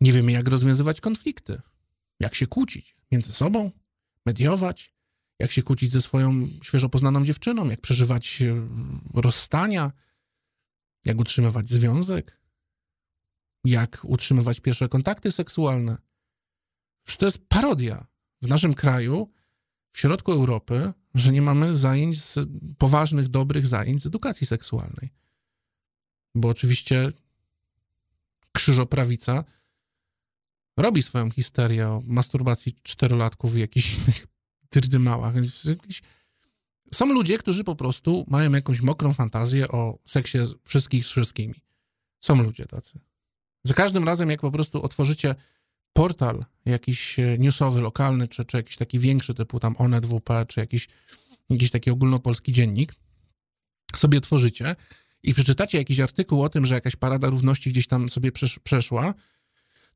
Speaker 1: Nie wiemy, jak rozwiązywać konflikty, jak się kłócić między sobą, mediować, jak się kłócić ze swoją świeżo poznaną dziewczyną, jak przeżywać e, rozstania, jak utrzymywać związek, jak utrzymywać pierwsze kontakty seksualne. Przecież to jest parodia w naszym kraju, w środku Europy, że nie mamy zajęć, z, poważnych, dobrych zajęć z edukacji seksualnej. Bo oczywiście krzyżoprawica robi swoją histerię o masturbacji czterolatków i jakichś innych tyrdymałach. Są ludzie, którzy po prostu mają jakąś mokrą fantazję o seksie wszystkich z wszystkimi. Są ludzie tacy. Za każdym razem, jak po prostu otworzycie portal jakiś e, newsowy, lokalny, czy, czy jakiś taki większy, typu tam Onet WP, czy jakiś, jakiś taki ogólnopolski dziennik, sobie tworzycie i przeczytacie jakiś artykuł o tym, że jakaś parada równości gdzieś tam sobie przeszła,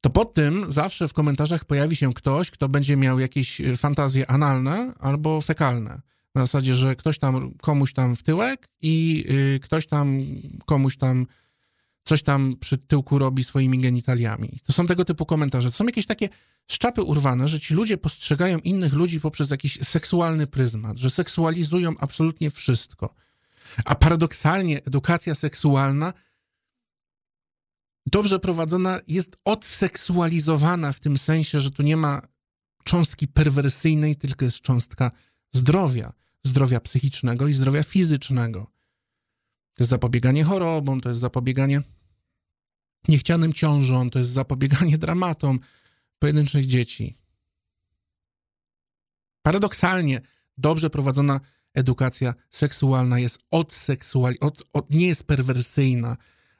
Speaker 1: to pod tym zawsze w komentarzach pojawi się ktoś, kto będzie miał jakieś e, fantazje analne albo fekalne. Na zasadzie, że ktoś tam komuś tam w tyłek i y, ktoś tam komuś tam coś tam przy tyłku robi swoimi genitaliami. To są tego typu komentarze. To są jakieś takie szczapy urwane, że ci ludzie postrzegają innych ludzi poprzez jakiś seksualny pryzmat, że seksualizują absolutnie wszystko. A paradoksalnie edukacja seksualna dobrze prowadzona jest odseksualizowana w tym sensie, że tu nie ma cząstki perwersyjnej, tylko jest cząstka zdrowia, zdrowia psychicznego i zdrowia fizycznego. To jest zapobieganie chorobom, to jest zapobieganie niechcianym ciążom, to jest zapobieganie dramatom pojedynczych dzieci. Paradoksalnie, dobrze prowadzona edukacja seksualna jest odseksual, od, od, nie jest perwersyjna,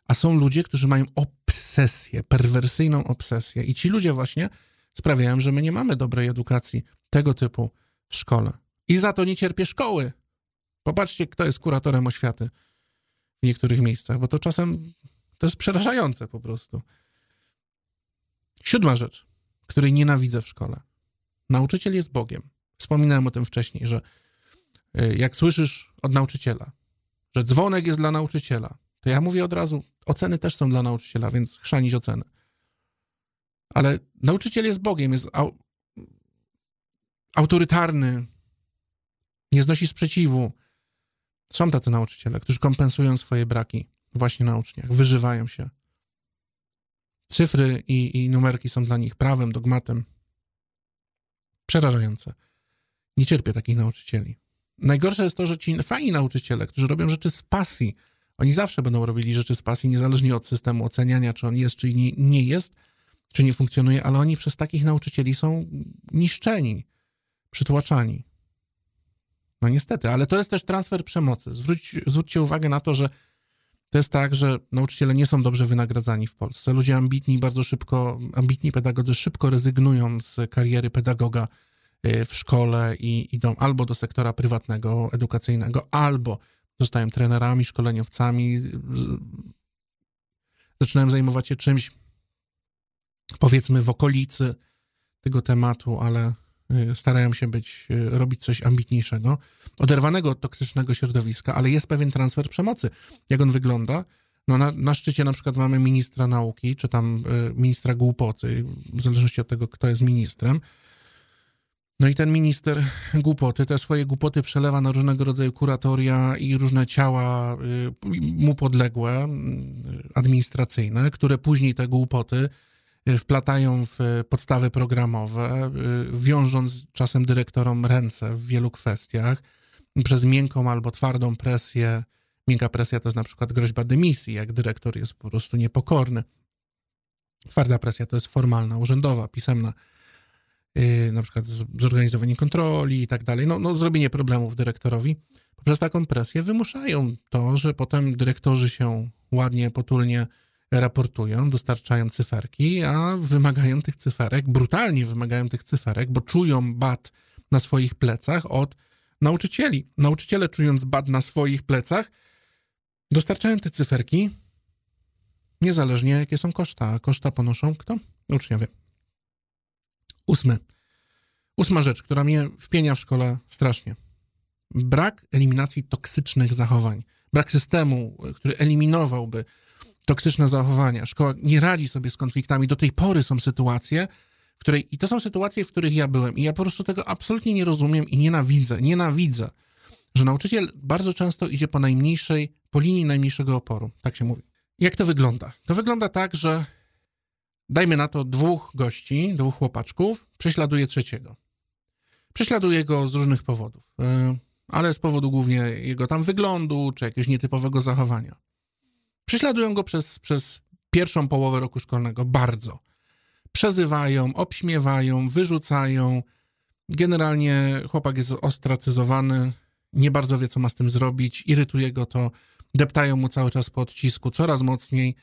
Speaker 1: a są ludzie, którzy mają obsesję, perwersyjną obsesję. I ci ludzie właśnie sprawiają, że my nie mamy dobrej edukacji tego typu w szkole. I za to nie cierpię szkoły. Popatrzcie, kto jest kuratorem oświaty w niektórych miejscach, bo to czasem to jest przerażające po prostu. Siódma rzecz, której nienawidzę w szkole. Nauczyciel jest Bogiem. Wspominałem o tym wcześniej, że y, jak słyszysz od nauczyciela, że dzwonek jest dla nauczyciela, to ja mówię od razu, oceny też są dla nauczyciela, więc chrzanić oceny. Ale nauczyciel jest Bogiem, jest au autorytarny, nie znosi sprzeciwu. Są tacy nauczyciele, którzy kompensują swoje braki właśnie na uczniach, wyżywają się. Cyfry i, i numerki są dla nich prawem, dogmatem. Przerażające. Nie cierpię takich nauczycieli. Najgorsze jest to, że ci fajni nauczyciele, którzy robią rzeczy z pasji, oni zawsze będą robili rzeczy z pasji, niezależnie od systemu oceniania, czy on jest, czy nie, nie jest, czy nie funkcjonuje, ale oni przez takich nauczycieli są niszczeni, przytłaczani. No niestety, ale to jest też transfer przemocy. Zwróć, zwróćcie uwagę na to, że to jest tak, że nauczyciele nie są dobrze wynagradzani w Polsce. Ludzie ambitni bardzo szybko, ambitni pedagodzy szybko rezygnują z kariery pedagoga y, w szkole i idą albo do sektora prywatnego, edukacyjnego, albo zostają trenerami, szkoleniowcami, zaczynają zajmować się czymś, powiedzmy, w okolicy tego tematu, ale starają się być, y, robić coś ambitniejszego oderwanego od toksycznego środowiska, ale jest pewien transfer przemocy. Jak on wygląda? No na, na szczycie na przykład mamy ministra nauki, czy tam y, ministra głupoty, w zależności od tego, kto jest ministrem. No i ten minister głupoty, te swoje głupoty przelewa na różnego rodzaju kuratoria i różne ciała y, mu podległe, y, administracyjne, które później te głupoty y, wplatają w podstawy programowe, y, wiążąc czasem dyrektorom ręce w wielu kwestiach przez miękką albo twardą presję. Miękka presja to jest na przykład groźba dymisji, jak dyrektor jest po prostu niepokorny. Twarda presja to jest formalna, urzędowa, pisemna, na przykład zorganizowanie kontroli i tak dalej. No, no, zrobienie problemów dyrektorowi. Poprzez taką presję wymuszają to, że potem dyrektorzy się ładnie, potulnie raportują, dostarczają cyferki, a wymagają tych cyferek, brutalnie wymagają tych cyferek, bo czują bat na swoich plecach od nauczycieli. Nauczyciele, czując bad na swoich plecach, dostarczają te cyferki, niezależnie jakie są koszta. A koszta ponoszą kto? Uczniowie. Ósmy. Ósma rzecz, która mnie wpienia w szkole strasznie. brak eliminacji toksycznych zachowań, brak systemu, który eliminowałby toksyczne zachowania. Szkoła nie radzi sobie z konfliktami. Do tej pory są sytuacje, w której, i to są sytuacje, w których ja byłem, i ja po prostu tego absolutnie nie rozumiem i nienawidzę, nienawidzę, że nauczyciel bardzo często idzie po najmniejszej, po linii najmniejszego oporu, tak się mówi. Jak to wygląda? To wygląda tak, że dajmy na to dwóch gości, dwóch chłopaczków, prześladuje trzeciego. Prześladuje go z różnych powodów, e, ale z powodu głównie jego tam wyglądu, czy jakiegoś nietypowego zachowania. Prześladują go przez, przez pierwszą połowę roku szkolnego bardzo. Przezywają, obśmiewają, wyrzucają. Generalnie chłopak jest ostracyzowany, nie bardzo wie, co ma z tym zrobić, irytuje go to, deptają mu cały czas po odcisku, coraz mocniej.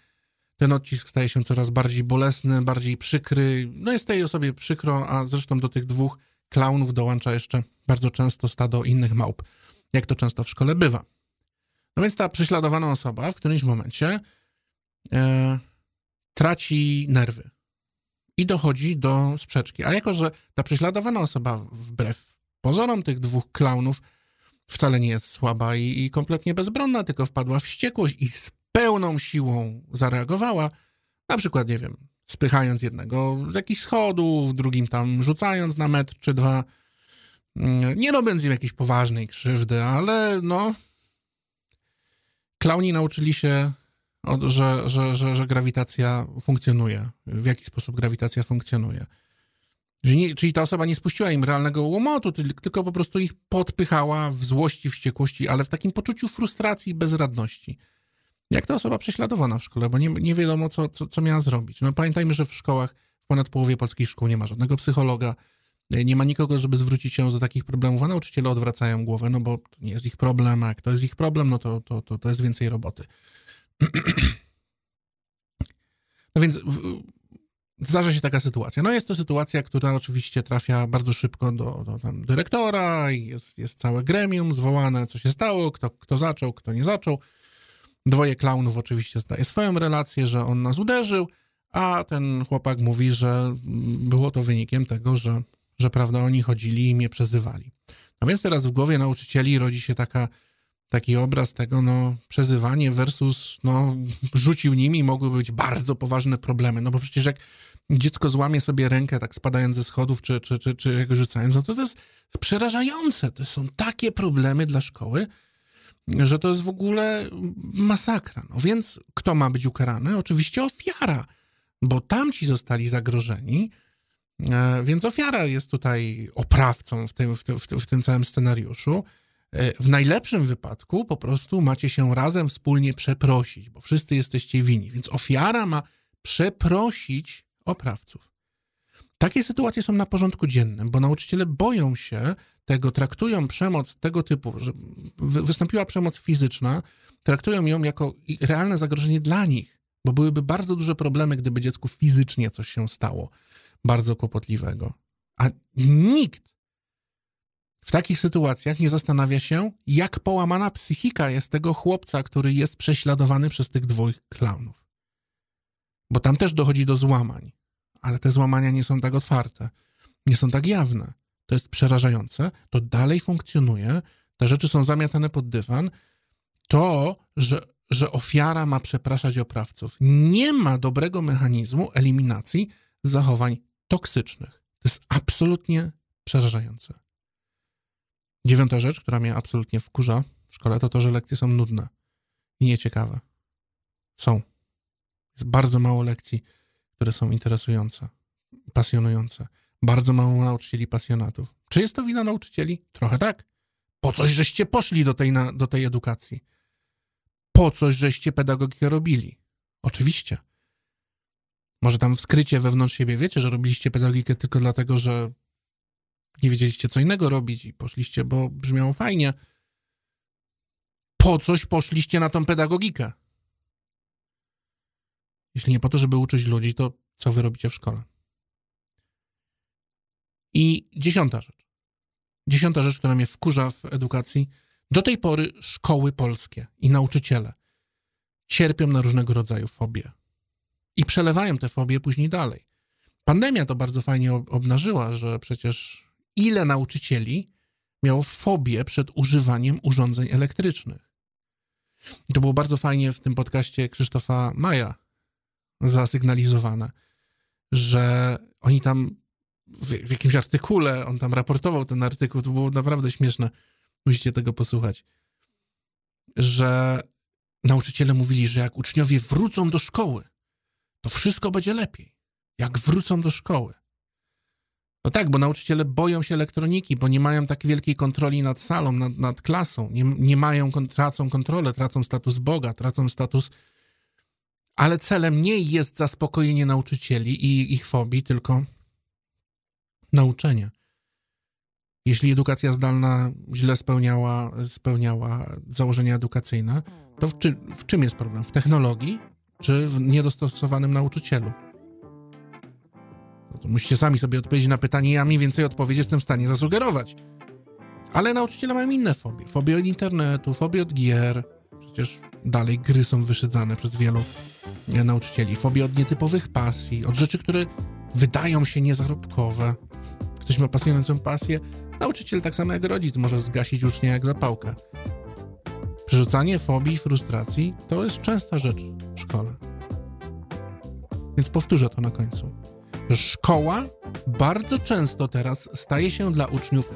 Speaker 1: Ten odcisk staje się coraz bardziej bolesny, bardziej przykry. No jest tej osobie przykro, a zresztą do tych dwóch klaunów dołącza jeszcze bardzo często stado innych małp, jak to często w szkole bywa. No więc ta prześladowana osoba w którymś momencie e, traci nerwy i dochodzi do sprzeczki. A jako, że ta prześladowana osoba wbrew pozorom tych dwóch klaunów wcale nie jest słaba i, i kompletnie bezbronna, tylko wpadła w wściekłość i z pełną siłą zareagowała, na przykład, nie wiem, spychając jednego z jakichś schodów, drugim tam rzucając na metr czy dwa, mm, nie robiąc im jakiejś poważnej krzywdy, ale no klauni nauczyli się, że, że, że, że grawitacja funkcjonuje. W jaki sposób grawitacja funkcjonuje. Nie, czyli ta osoba nie spuściła im realnego łomotu, tylko po prostu ich podpychała w złości, wściekłości, ale w takim poczuciu frustracji i bezradności. Jak ta osoba prześladowana w szkole, bo nie, nie wiadomo, co, co, co miała zrobić. No pamiętajmy, że w szkołach, w ponad połowie polskich szkół nie ma żadnego psychologa, nie ma nikogo, żeby zwrócić się do takich problemów, a nauczyciele odwracają głowę, no bo to nie jest ich problem, a jak to jest ich problem, no to, to, to, to jest więcej roboty. No więc w, zdarza się taka sytuacja. No jest to sytuacja, która oczywiście trafia bardzo szybko do, do tam dyrektora jest, jest całe gremium zwołane, co się stało, kto, kto zaczął, kto nie zaczął. Dwoje klaunów oczywiście zdaje swoją relację, że on nas uderzył, a ten chłopak mówi, że było to wynikiem tego, że że prawda, oni chodzili i mnie przezywali. No więc teraz w głowie nauczycieli rodzi się taka, taki obraz tego, no, przezywanie versus, no, rzucił nimi, mogły być bardzo poważne problemy, no bo przecież jak dziecko złamie sobie rękę, tak spadając ze schodów, czy, czy, czy, czy jak rzucając, no to to jest przerażające. To są takie problemy dla szkoły, że to jest w ogóle masakra. No więc kto ma być ukarany? Oczywiście ofiara, bo tamci zostali zagrożeni, więc ofiara jest tutaj oprawcą w tym, w tym, w tym całym scenariuszu. E, w najlepszym wypadku po prostu macie się razem wspólnie przeprosić, bo wszyscy jesteście winni. Więc ofiara ma przeprosić oprawców. Takie sytuacje są na porządku dziennym, bo nauczyciele boją się tego, traktują przemoc tego typu, że wystąpiła przemoc fizyczna, traktują ją jako realne zagrożenie dla nich, bo byłyby bardzo duże problemy, gdyby dziecku fizycznie coś się stało bardzo kłopotliwego. A nikt w takich sytuacjach nie zastanawia się, jak połamana psychika jest tego chłopca, który jest prześladowany przez tych dwóch klaunów. Bo tam też dochodzi do złamań, ale te złamania nie są tak otwarte, nie są tak jawne. To jest przerażające, to dalej funkcjonuje, te rzeczy są zamiatane pod dywan. To, że, że ofiara ma przepraszać oprawców, nie ma dobrego mechanizmu eliminacji zachowań toksycznych. To jest absolutnie przerażające. Dziewiąta rzecz, która mnie absolutnie wkurza w szkole, to to, że lekcje są nudne i nieciekawe. Są. Jest bardzo mało lekcji, które są interesujące, pasjonujące. Bardzo mało nauczycieli pasjonatów. Czy jest to wina nauczycieli? Trochę tak. Po coś żeście poszli do tej, na, do tej edukacji? Po coś żeście pedagogikę robili? Oczywiście. Może tam w skrycie wewnątrz siebie wiecie, że robiliście pedagogikę tylko dlatego, że nie wiedzieliście co innego robić i poszliście, bo brzmiało fajnie. Po coś poszliście na tą pedagogikę? Jeśli nie po to, żeby uczyć ludzi, to co wy robicie w szkole? I dziesiąta rzecz. Dziesiąta rzecz, która mnie wkurza w edukacji. Do tej pory szkoły polskie i nauczyciele cierpią na różnego rodzaju fobie i przelewają te fobie później dalej. Pandemia to bardzo fajnie obnażyła, że przecież ile nauczycieli miało fobię przed używaniem urządzeń elektrycznych. I to było bardzo fajnie w tym podcaście Krzysztofa Maja zasygnalizowane, że oni tam w, w jakimś artykule, on tam raportował ten artykuł, to było naprawdę śmieszne. Musicie tego posłuchać. Że nauczyciele mówili, że jak uczniowie wrócą do szkoły, to wszystko będzie lepiej. Jak wrócą do szkoły. No tak, bo nauczyciele boją się elektroniki, bo nie mają tak wielkiej kontroli nad salą, nad, nad klasą. Nie, nie mają, tracą kontrolę, tracą status Boga, tracą status. Ale celem nie jest zaspokojenie nauczycieli i ich fobii, tylko nauczenie. Jeśli edukacja zdalna źle spełniała, spełniała założenia edukacyjne, to w, czy, w czym jest problem? W technologii czy w niedostosowanym nauczycielu? No to musicie sami sobie odpowiedzieć na pytanie, ja mniej więcej odpowiedź jestem w stanie zasugerować. Ale nauczyciele mają inne fobie. Fobie od internetu, fobie od gier. Przecież dalej gry są wyszydzane przez wielu e, nauczycieli. Fobie od nietypowych pasji, od rzeczy, które wydają się niezarobkowe. Ktoś ma pasjonującą pasję, nauczyciel tak samo jak rodzic może zgasić ucznia jak zapałkę. Przerzucanie fobii frustracji to jest częsta rzecz w szkole. Więc powtórzę to na końcu. Szkoła bardzo często teraz staje się dla uczniów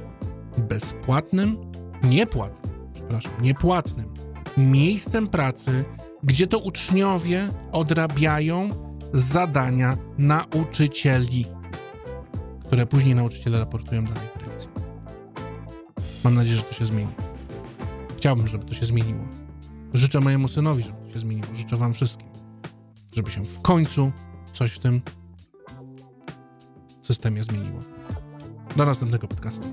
Speaker 1: bezpłatnym, niepłatnym, przepraszam, niepłatnym miejscem pracy, gdzie to uczniowie odrabiają zadania nauczycieli, które później nauczyciele raportują dalej dyrekcji. Mam nadzieję, że to się zmieni. Chciałbym, żeby to się zmieniło. Życzę mojemu synowi, żeby to się zmieniło. Życzę wam wszystkim, żeby się w końcu coś w tym systemie zmieniło. Do następnego podcastu.